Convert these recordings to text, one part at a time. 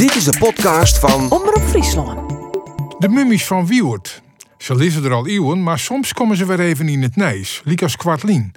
Dit is de podcast van Omroep Friesland. De mummies van Wiehoord. Ze lezen er al eeuwen, maar soms komen ze weer even in het nijs. Likas Kwartlien.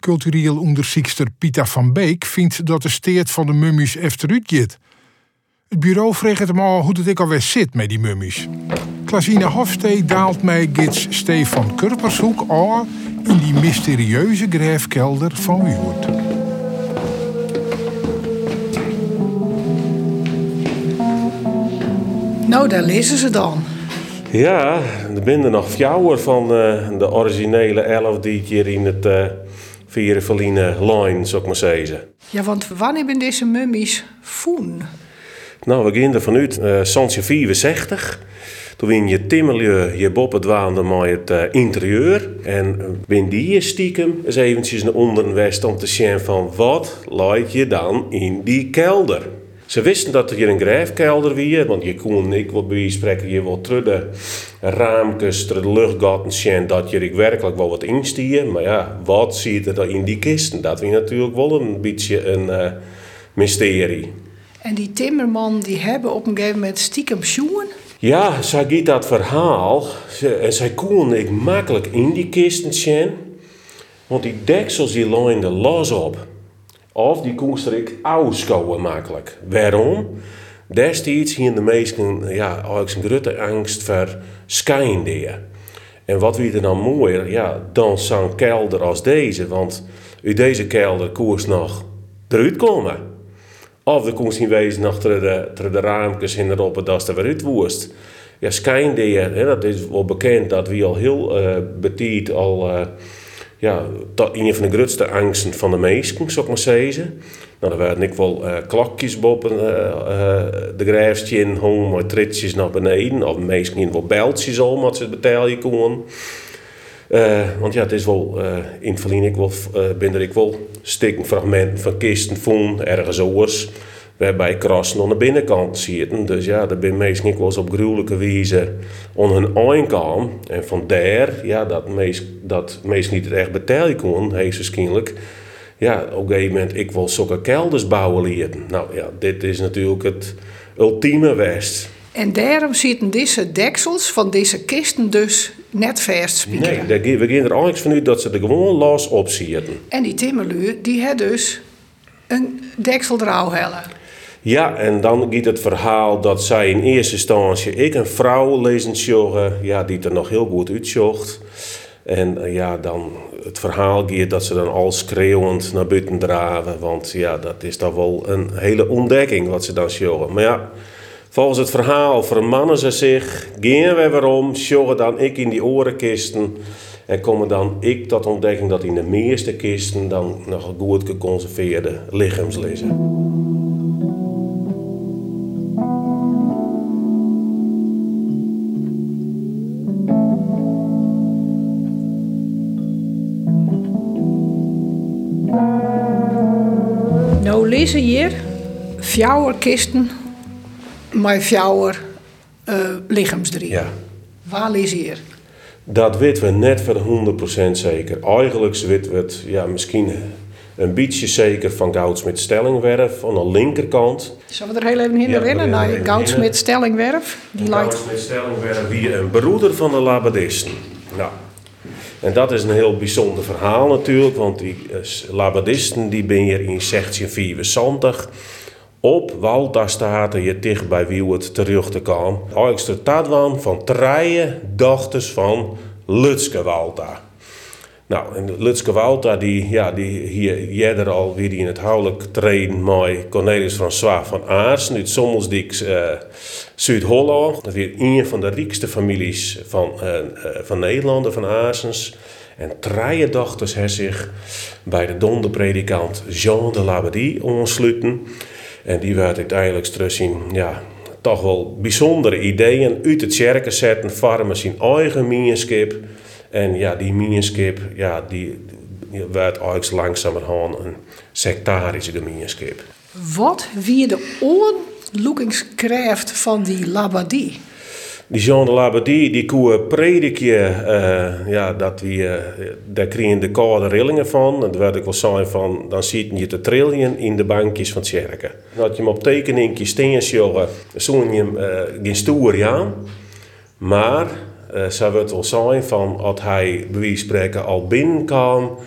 Cultureel onderzoekster Pieter van Beek vindt dat de steert van de mummies efteruit gaat. Het bureau vreegt hem al hoe het ik alweer zit met die mummies. Klasine Hofstee daalt mij gids Stefan Kurpershoek al in die mysterieuze grijfkelder van Wiehoord. Nou, daar lezen ze dan. Ja, er zijn er nog fjouwer van eh, de originele elf die hier in het uh, Vierenverline line, zou ik maar zeggen. Ja, want wanneer ben deze mummies voen? Nou, we er vanuit uh, 64. Toen win je timmerlieu je boppen dwaande met het uh, interieur. En ben die stiekem eens eventjes naar onder west om te zien van wat laat je dan in die kelder. Ze wisten dat er hier een grijfkelder was, want je kon, ik wil bij spreken, je wil terug de raamkes, terug de luchtgaten zien dat je er werkelijk wel wat instien. Maar ja, wat zit er dan in die kisten? Dat was natuurlijk wel een beetje een uh, mysterie. En die timmerman, die hebben op een gegeven moment stiekem schoen? Ja, zij giet dat verhaal. En zij kon ik makkelijk in die kisten zien. Want die deksels die looiden los op. Of die kon ik afschouwen makkelijk. Waarom? Destijds hier de meesten ja, eigenlijk een grote angst voor schijnderen. En wat wie er dan mooier, ja, dan zo'n kelder als deze. Want uit deze kelder koers nog eruit komen. Of de kon zien wezen nog de, de, raampjes in erop dat er weer uit woest. Ja, schijnderen, dat is wel bekend dat we al heel uh, al... Uh, ja, dat een van de grootste angsten van de meesten, zou ik maar zeggen. Nou, er waren ik wel uh, klokjes boven uh, uh, de grijfstje in, hong met tritjes naar beneden. Of meestal wel beltjes al, wat ze betalen konden. want ja, het is wel, in het verleden ik wel, ben ik wel stikken fragmenten van kisten vonden, ergens oors. Waarbij krassen aan de binnenkant zitten. Dus ja, daar ben meestal wel eens op gruwelijke wijze aan hun einkant. En vandaar, ja, dat meest, dat meest niet het echt betalen kon, heeft waarschijnlijk. Ja, op een gegeven moment, ik wil zulke kelders bouwen leren. Nou ja, dit is natuurlijk het ultieme west. En daarom zitten deze deksels van deze kisten dus net vast Nee, we gaan er eigenlijk vanuit dat ze er gewoon los op zitten. En die timmerluur, die had dus een deksel hellen. Ja, en dan gaat het verhaal dat zij in eerste instantie ik een vrouw lezen sjoggen, ja, die er nog heel goed uitzocht. En ja, dan het verhaal gaat dat ze dan al schreeuwend naar buiten draven. Want ja, dat is dan wel een hele ontdekking wat ze dan sjoggen. Maar ja, volgens het verhaal vermannen ze zich, gaan we weer om, dan ik in die orenkisten. En komen dan ik tot ontdekking dat in de meeste kisten dan nog goed geconserveerde lichaams liggen. Lezen hier fjouwer kisten met fjouwer uh, lichaamsdrie. Ja. Waar lezen hier? Dat weten we net voor 100% zeker. Eigenlijk weten we het ja, misschien een beetje zeker van Goudsmit Stellingwerf aan de linkerkant. Zullen we er heel even in ja, rennen naar Goudsmit Stellingwerf? Die Goudsmit Stellingwerf, wie een broeder van de Labadisten. Nou, en dat is een heel bijzonder verhaal natuurlijk, want die uh, Labadisten die ben hier in 1674 op Walta je dicht bij Wiewert terug te komen. De Tadwan van treien dochters van Lutske Walta. Nou, en Lutske die, ja, die hier jeder al weer in het huwelijk treden met Cornelis François van Aarsen uit Sommelsdijk, uh, Zuid-Holland. Dat weer een van de rijkste families van, uh, van Nederland, van Aarsens. En drie dochters hebben zich bij de donderpredikant Jean de Labadie ontsluiten. En die werd uiteindelijk terug in, ja, toch wel bijzondere ideeën uit het kerken zetten, farmen zijn eigen minenskip. En ja, die minenskip, ja, die, die werd eigenlijk langzamerhand een sectarische gemeenschap. Wat wie de oorlogingskracht van die Labadie? die Jean de Labadie, die koe predikje, uh, ja, dat we, uh, daar kregen de koude rillingen van. En werd ik wel zijn van, dan ziet je te trillen in de bankjes van het kerken. Dat je hem op tekeningje steen jongen, zo'n je hem uh, geen stoer aan. Maar, zou het wel zijn van, als hij, bij wie spreken, al binnenkwam,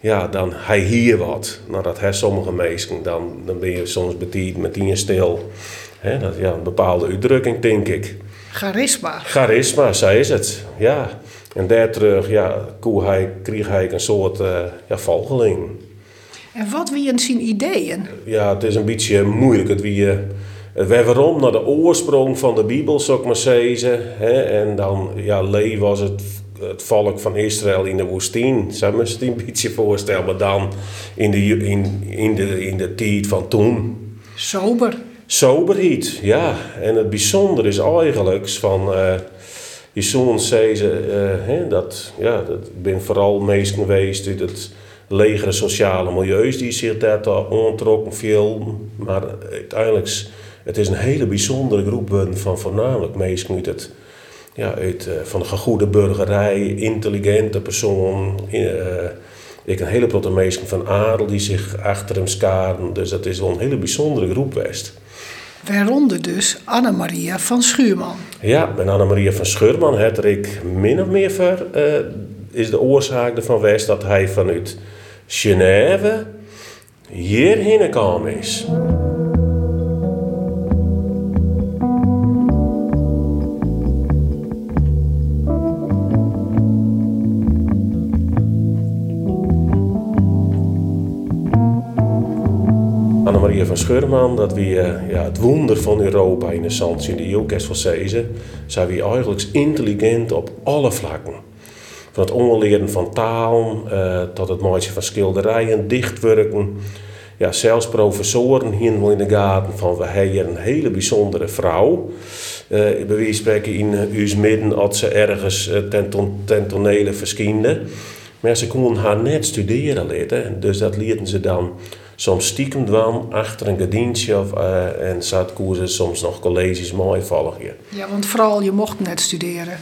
ja, dan hij hier wat. Nou, dat heeft sommige mensen, dan, dan ben je soms betiet met die stil. He, dat, ja, een bepaalde uitdrukking, denk ik. Charisma. Charisma, zij is het, ja. En daar terug, ja, koe hij, kreeg hij een soort uh, ja, volgeling. En wat wie zijn ideeën? Ja, het is een beetje moeilijk. Het wie, het waarom naar de oorsprong van de Bijbel, zou ik maar zeggen. Hè? En dan, ja, Lee was het, het volk van Israël in de woestijn. Zou me het een beetje voorstellen, maar dan in de, in, in de, in de tijd van toen. Sober. Soberheid, ja. En het bijzondere is eigenlijk van... Uh, je zoon zei ze, uh, hè, dat, ja, dat ben vooral meest geweest uit het legere sociale milieus die zich daar ontrokken veel. Maar uiteindelijk, het is een hele bijzondere groep van voornamelijk mensen uit het, ja, uit, uh, van de goede burgerij, intelligente persoon. Uh, ik een hele grote mensen van adel die zich achter hem skaren. Dus dat is wel een hele bijzondere groep geweest. Waaronder dus Annemaria van Schuurman. Ja, en Annemaria van Schuurman het ik min of meer ver, uh, is de oorzaak ervan geweest dat hij vanuit Genève hierheen gekomen is. Van Scheurman, dat wie uh, ja, het wonder van Europa in de zand in de Joekest van Cezen, zijn we eigenlijk intelligent op alle vlakken. Van het onleren van taal uh, tot het maken van schilderijen, dichtwerken. Ja, zelfs professoren hier in de gaten van we hebben een hele bijzondere vrouw. Uh, bij spreken in uh, midden als ze ergens uh, ten, ten tonele. Maar ze konden haar net studeren leren, dus dat leerden ze dan soms stiekem dan achter een gedientje of, uh, en zat koersen soms nog colleges mooi volgen. Ja, want vooral je mocht net studeren.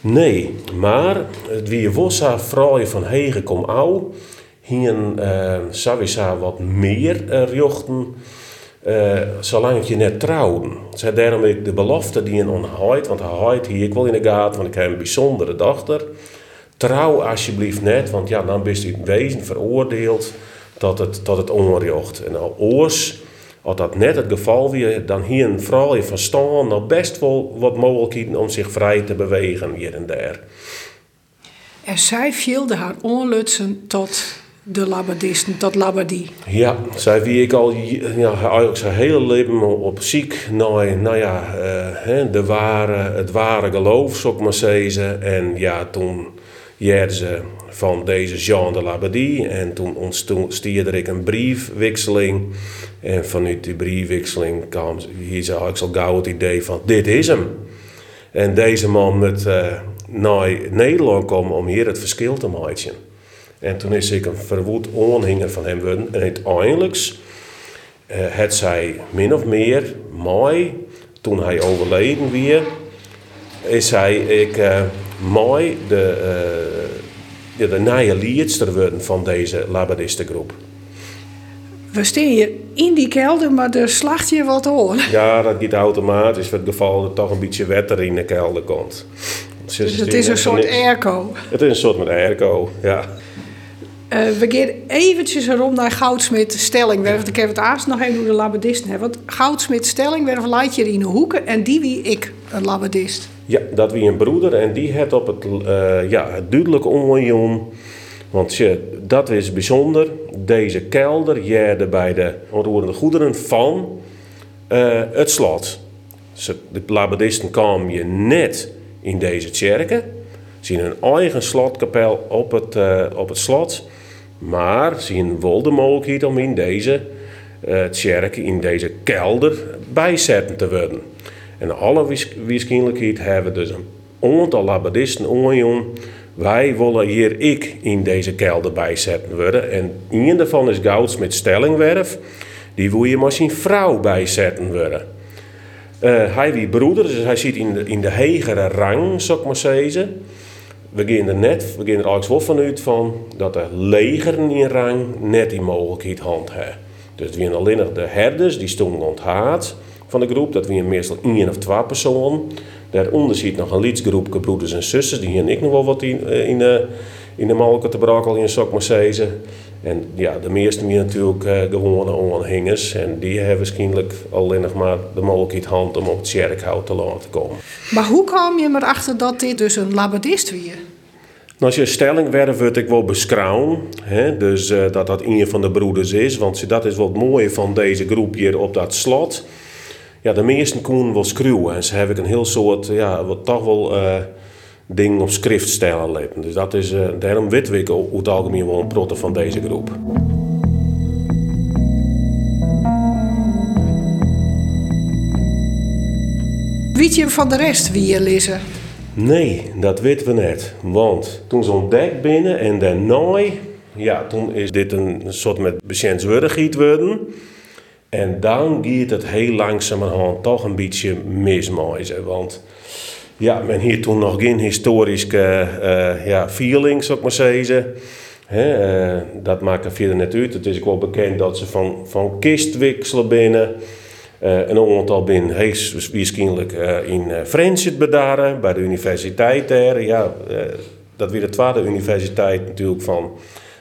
Nee, maar wie wossa vrouwen van hegen kom au, hier uh, sowieso wat meer uh, jochten, uh, zolang je net trouwen. Zij daarom ik de belofte die een onheid, want hij hier ik wel in de gaten, want ik heb een bijzondere dochter. Trouw alsjeblieft net, want ja, dan ben je in wezen veroordeeld tot het, tot het onrecht. En al oors, als dat net het geval weer, dan hier een vrouw van staan nog best wel wat mogelijkheden om zich vrij te bewegen hier en daar. En zij vielde haar onlutsen tot de labadisten, tot labadie. Ja, zij wie ik al ja, eigenlijk zijn hele leven op ziek naar, nou ja, uh, de ware, het ware geloof, zou ik maar zeggen. En ja, toen van deze Jean de Labadie. En toen ontstond ik een briefwisseling. En vanuit die briefwisseling kwam hier ik al gauw het idee van dit is hem. En deze man moet uh, naar Nederland komen om hier het verschil te maken. En toen is ik een verwoed aanhanger van hem geworden. En uiteindelijk uh, het zij min of meer mooi, toen hij overleden weer, is hij ik uh, mooi de ja, de nieuwe worden van deze labadistengroep. We staan hier in die kelder, maar er slacht je wat hoor. Ja, dat gaat automatisch voor het geval dat er toch een beetje wetter in de kelder komt. Dus, dus het is een soort airco. Het is een soort met airco, ja. Uh, we gaan eventjes rond naar Goudsmit Stellingwerf. Ik heb het aast nog even hoe de labadisten hebben. Want Goudsmit Stellingwerf laat je in de hoeken en die wie ik, een labadist. Ja, dat wie een broeder en die het op het, uh, ja, het duidelijk. Want dat is bijzonder. Deze kelder jerde bij de onroerende goederen van uh, het slot. De labadisten kwamen je net in deze kerken. Zien een eigen slotkapel op het, uh, op het slot. Maar zien wel de mogelijkheid om in deze kerk, in deze kelder, bijzetten te worden. En alle waarschijnlijkheid hebben dus een aantal labadisten onjoen. Wij willen hier ik in deze kelder bijzetten worden. En een daarvan is Gouds met Stellingwerf. Die wil je zijn vrouw bijzetten worden. Uh, hij wie broeder, dus hij zit in de, in de hegere rang, zou ik maar zeggen. We gaan er net, we gaan er eigenlijk wel vanuit van dat de legeren in rang net die mogelijkheid hand hebben. Dus het zijn alleen nog de herders, die stonden onthaat van de groep. Dat waren meestal één of twee personen. Daaronder zit nog een lidsgroep broeders en zusters. Die hier ik nog wel wat in, eh, in, de, in de malken te brakel in sok maar zeggen. En ja, de meeste meer natuurlijk uh, gewone aanhangers. En die hebben waarschijnlijk alleen nog maar de mogelijkheid hand om op het kerkhout te laten komen. Maar hoe kwam je erachter dat dit dus een labadist was? Nou, als je stelling werd, word ik wel beschouwen. Hè? Dus uh, dat dat een van de broeders is. Want dat is wat mooie van deze groep hier op dat slot. Ja, de meesten konden wel schreeuwen. En ze hebben een heel soort, ja, wat toch wel... Uh, dingen op schrift stellen Dus dat is, uh, daarom weten we hoe het algemeen wel een protte van deze groep. Weet je van de rest wie je lezen? Nee, dat weten we net. Want toen ze ontdekt binnen en daarna, ja, toen is dit een soort met worden. En dan gaat het heel langzamerhand toch een beetje mismaaien. Want ja, men hier toen nog geen historische uh, ja, feeling, zou ik maar zeggen. uh, dat maakt er verder net. Het is wel bekend dat ze van, van kist binnen. Uh, een aantal binnen heeft waarschijnlijk in Frans bedaren, bij de universiteit daar. Ja, dat weer de tweede universiteit natuurlijk van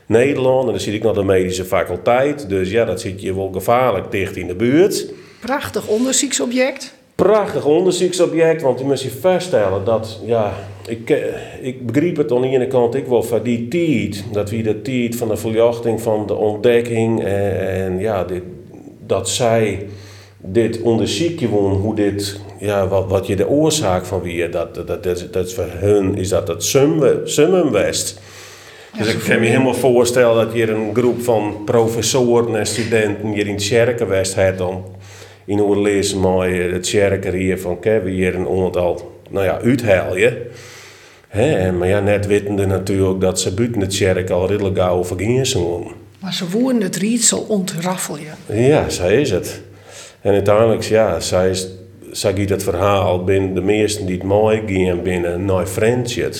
Nederland. En dan zit ik nog de medische faculteit. Dus ja, dat zit je wel gevaarlijk dicht in de buurt. Prachtig onderzoeksobject prachtig onderzoeksobject, want je moet je vaststellen dat, ja, ik, eh, ik begreep het aan de ene kant ik wel van die tijd, dat wie de tijd van de verjachting, van de ontdekking en, en ja, dit, dat zij dit onderzoekje won, hoe dit, ja, wat, wat je de oorzaak van wie, dat, dat, dat, dat, is voor hun is dat het summen west. Dus ik kan me helemaal voorstellen dat je een groep van professoren en studenten hier in Tjerkenwest hebt dan in hoe lezen mooi het kerker hier van we hier een aantal nou ja, uithalen. He, maar ja, net wetende natuurlijk dat ze buiten het kerk al redelijk gauw vergingen zijn. Maar ze woorden het rietsel ontraffelen. Ja, zo is het. En uiteindelijk, ja, zij, is, zij het verhaal binnen de meesten die het mooi gaan binnen naar Friendship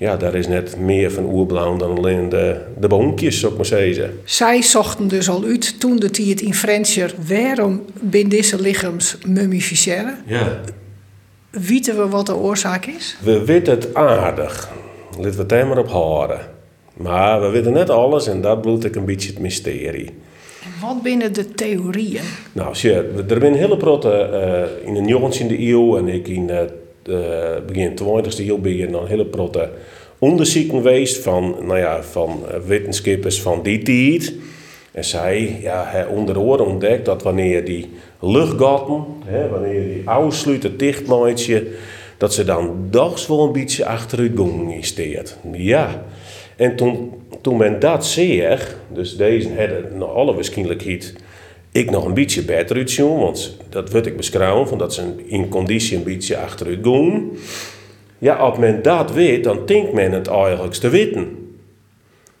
ja, daar is net meer van oerblauw dan alleen de, de boompjes, zou ik maar zeggen. Zij zochten dus al uit toen dat hij het in Frencher waarom binnen deze lichaams mummificeren. Ja. Weten we wat de oorzaak is? We weten het aardig. Laten we het er maar op houden. Maar we weten net alles en dat bloedt ik een beetje het mysterie. En wat binnen de theorieën? Nou, zie er zijn hele protte uh, in de in de eeuw en ik in de begin 20e eeuw ben je een hele protte onderzoeken geweest van, nou ja, van eh, wetenschappers van die tijd. En zij ja, onder oren ontdekt dat wanneer die luchtgaten, hè, wanneer die afsluiten dichtmaatje, dat ze dan dags wel een beetje gingen steert. Ja. En toen, toen men dat zegt, dus deze hadden naar alle waarschijnlijkheid ik nog een beetje beter uitzien, want dat werd ik beschouwen, van dat ze in conditie een beetje achteruit gaan. Ja, als men dat weet, dan denkt men het eigenlijk te weten.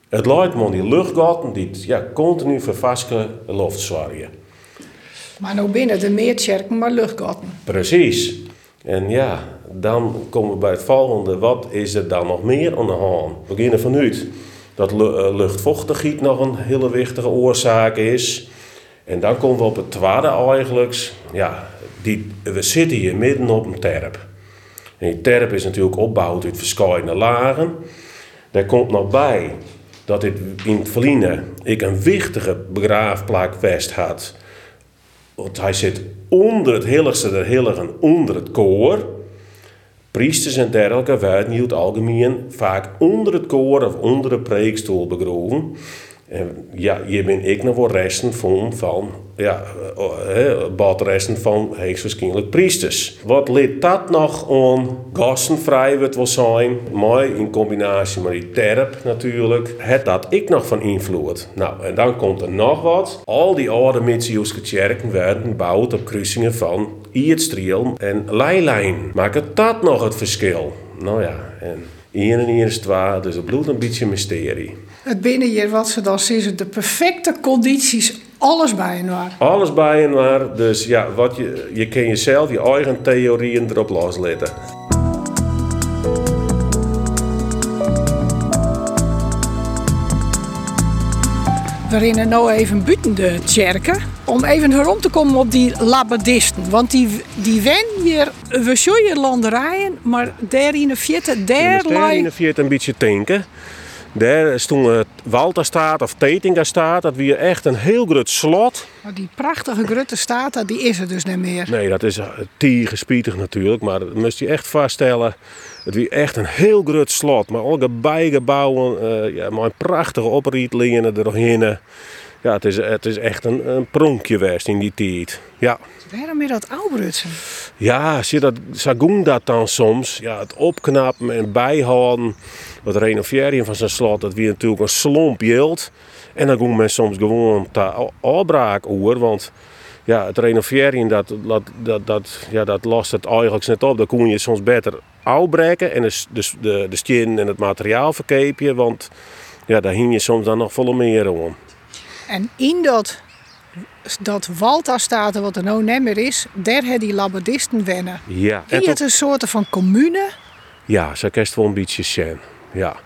Het lijkt me die luchtgaten die ja, continu vervaske lucht zwarien. Maar nou binnen de meertjerken maar luchtgaten. Precies. En ja, dan komen we bij het volgende. Wat is er dan nog meer aan de hand? We beginnen vanuit dat eh, luchtvochtigheid nog een hele wichtige oorzaak is. En dan komen we op het tweede eigenlijk. Ja, die, we zitten hier midden op een terp. En die terp is natuurlijk opgebouwd uit verschillende lagen. Daar komt nog bij dat dit in het ik een wichtige begraafplaak west had. Want hij zit onder het heiligste der heiligen, onder het koor. Priesters en dergelijke werden in het algemeen vaak onder het koor of onder de preekstoel begroven. En ja, hier ben ik nog wel resten van, van ja, uh, badresten van waarschijnlijk priesters. Wat leidt dat nog aan gastenvrij wat wil zijn, mooi in combinatie met die terp natuurlijk, het dat ik nog van invloed. Nou, en dan komt er nog wat. Al die oude Mitzioeske kerken werden gebouwd op kruisingen van Iertstriel en Leilijn. Maakt dat nog het verschil? Nou ja, en hier en hier is twee, dus het bloed een beetje mysterie. Het binnen hier, wat ze dan zien, de perfecte condities Alles bij en waar. Alles bij en waar. Dus ja, wat je, je kan jezelf je eigen theorieën erop loslaten. We rennen nou even buiten de kerken. Om even rond te komen op die labadisten. Want die, die wen hier, we zullen landerijen, maar daar in de vierde, daar daar in de vierde een beetje tanken. Daar is toen het Walterstaat of Tetinga staat. Dat weer echt een heel groot slot. Maar die prachtige grote staat, die is er dus niet meer. Nee, dat is tiergespietig natuurlijk. Maar dat moest je echt vaststellen. Het weer echt een heel groot slot. Maar alle bijgebouwen, uh, ja, maar prachtige oprietlingen erheen. Ja, het is, het is echt een, een pronkje geweest in die tijd. Ja. Waarom meer dat oudbrutsen? Ja, je dat, dat dan soms. Ja, het opknappen en bijhouden. Het renoveren van zijn slot, dat wie natuurlijk een slomp hield. En dan ging men soms gewoon te afbraak. Want ja, het renoveren, dat, dat, dat, dat, ja, dat lost het eigenlijk net op. Dan kon je soms beter afbreken en dus, dus de, de skin en het materiaal verkeepje. Want ja, daar hing je soms dan nog volle meer om. En in dat, dat Walta-staten, wat er nou niet meer is, daar hebben die labadisten wennen. Ja. Is het een soort van commune? Ja, zo kerst wel een beetje zijn. Ja.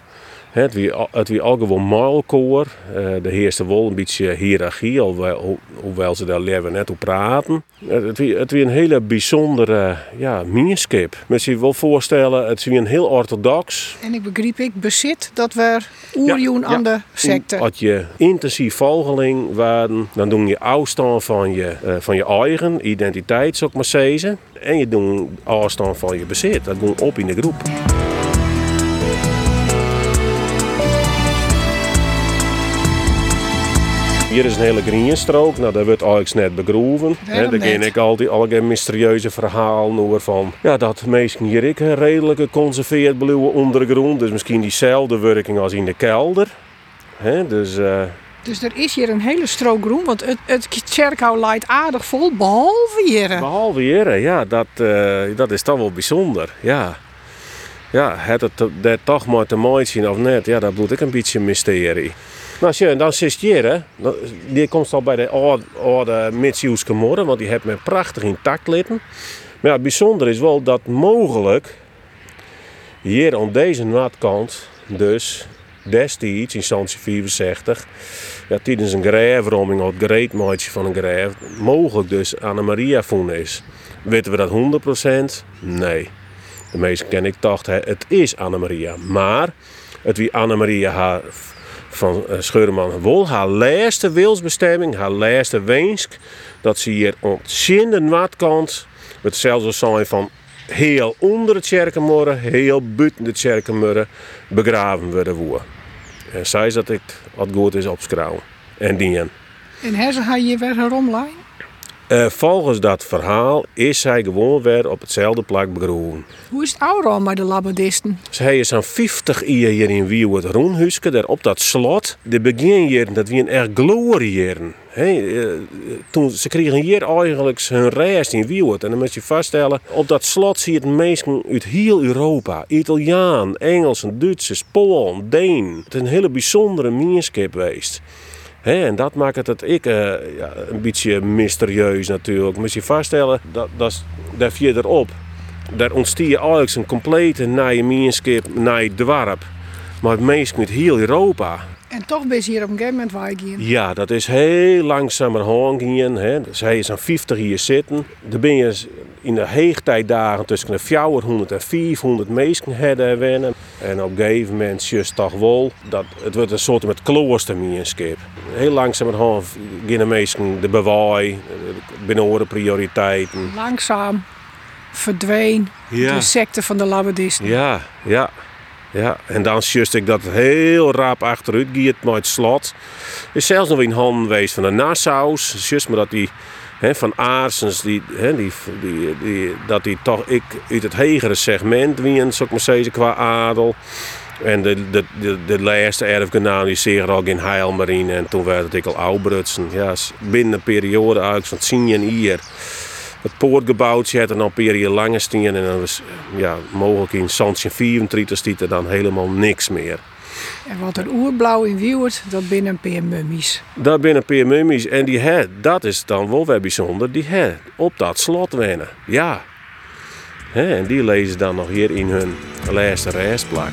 Het wie, het wie al gewoon maalkoor. Uh, de heerste wel een beetje hiërarchie, hoewel, hoewel ze daar net op praten. Het wie, het wie een hele bijzondere ja, minskip. Men je wel voorstellen, het is wie een heel orthodox. En ik begreep ik bezit dat we oerjoen ja, aan de secte. Als je intensief volgeling waren, dan doe je afstand van je, uh, van je eigen identiteit, zou ik maar zeggen. En je doet afstand van je bezit. Dat doet op in de groep. Hier is een hele greenstrook. Nou, daar wordt eigenlijk net begroeven. Daar begin ik altijd allerlei mysterieuze verhalen over van... Ja, dat meesten hier ik redelijk geconserveerd blauwe ondergrond. Dus misschien diezelfde werking als in de kelder. He, dus... Uh... Dus er is hier een hele strook groen, want het, het kerkhout leidt aardig vol, behalve hier. Behalve hier, ja, dat, uh, dat is toch wel bijzonder, ja. Ja, het het toch maar te mooi zien of net, ja, dat moet ik een beetje mysterie. Nou, schön, dan zit je Die komt al bij de oude, oude Mitsiuske want die heeft me prachtig intact litten. Maar ja, het bijzondere is wel dat mogelijk hier aan deze natkant, dus destijds in 1964, ja, tijdens een graafroming of het greatmaatje van een graaf, mogelijk dus Anna-Maria vonden is. Weten we dat 100%? Nee. De meesten ken ik dachten, het is Anna-Maria. Maar het wie Anna-Maria haar van uh, Scheurman Wol. Haar laatste wilsbestemming, haar laatste wensk, dat ze hier ontzettend de noordkant, het zelfs zijn van heel onder het Tjerkenmorren, heel buiten het Tjerkenmorren, begraven worden. En zij dat ik wat goed is opschouwen. En dien. En hersen haar je weer heromlijn? Uh, volgens dat verhaal is zij gewoon weer op hetzelfde plek begroeven. Hoe is het ouder al met de labadisten? Zij is aan 50 jaar hier in Wiewoord Roenhuske, daar op dat slot. De beginjaren, dat wie een erg gloriëren. Hey, uh, toen, ze kregen hier eigenlijk hun reis in Wiewoord. En dan moet je vaststellen, op dat slot zie je het mensen uit heel Europa. Italiaan, Engels, Duitsers, Polen, Deen. Het is een hele bijzondere mierskip geweest en dat maakt het ik uh, ja, een beetje mysterieus natuurlijk. Moet je vaststellen, dat, dat, daar erop. Daar ontstier je eigenlijk een complete nieuwe meenskip, nieuw dwarp. Maar het meest met heel Europa. En toch ben je hier op een gegeven moment Ja, dat is heel langzamerhand gaan. Hè. Zij is aan 50 hier zitten. Dan ben je in de heegtijddagen tussen de 400 en 400 mensen hebben wennen. En op een gegeven moment just toch wel dat het wordt een soort met kloostermierskip. Heel langzamerhand de mensen de bewaai, binnen prioriteiten. Langzaam verdween de secte van de labadisten. Ja, ja. Ja, en dan just ik dat heel rap achteruit gaat met het slot. Is zelfs nog in handen geweest van de Nassau's. Just maar dat die van Aarsens, die, die, die, die, dat die toch ik uit het hegere segment wien, zou ik maar zeggen, qua adel. En de, de, de, de laatste erfgenaam die zeer al in Heilmarine en toen werd het ik al oudbrutsen. Ja, binnen een periode eigenlijk van 10 jaar hier het poortgebouwtje had er dan een periode langer staan. En dan was ja, mogelijk in Santje 34 stiet er dan helemaal niks meer. En wat een oerblauw in Wiewert, dat binnen een paar mummies. Dat binnen een paar mummies en die hè, dat is dan wel weer bijzonder, die hè, op dat slot wennen. Ja. Hè, en die lezen dan nog hier in hun laatste restplak.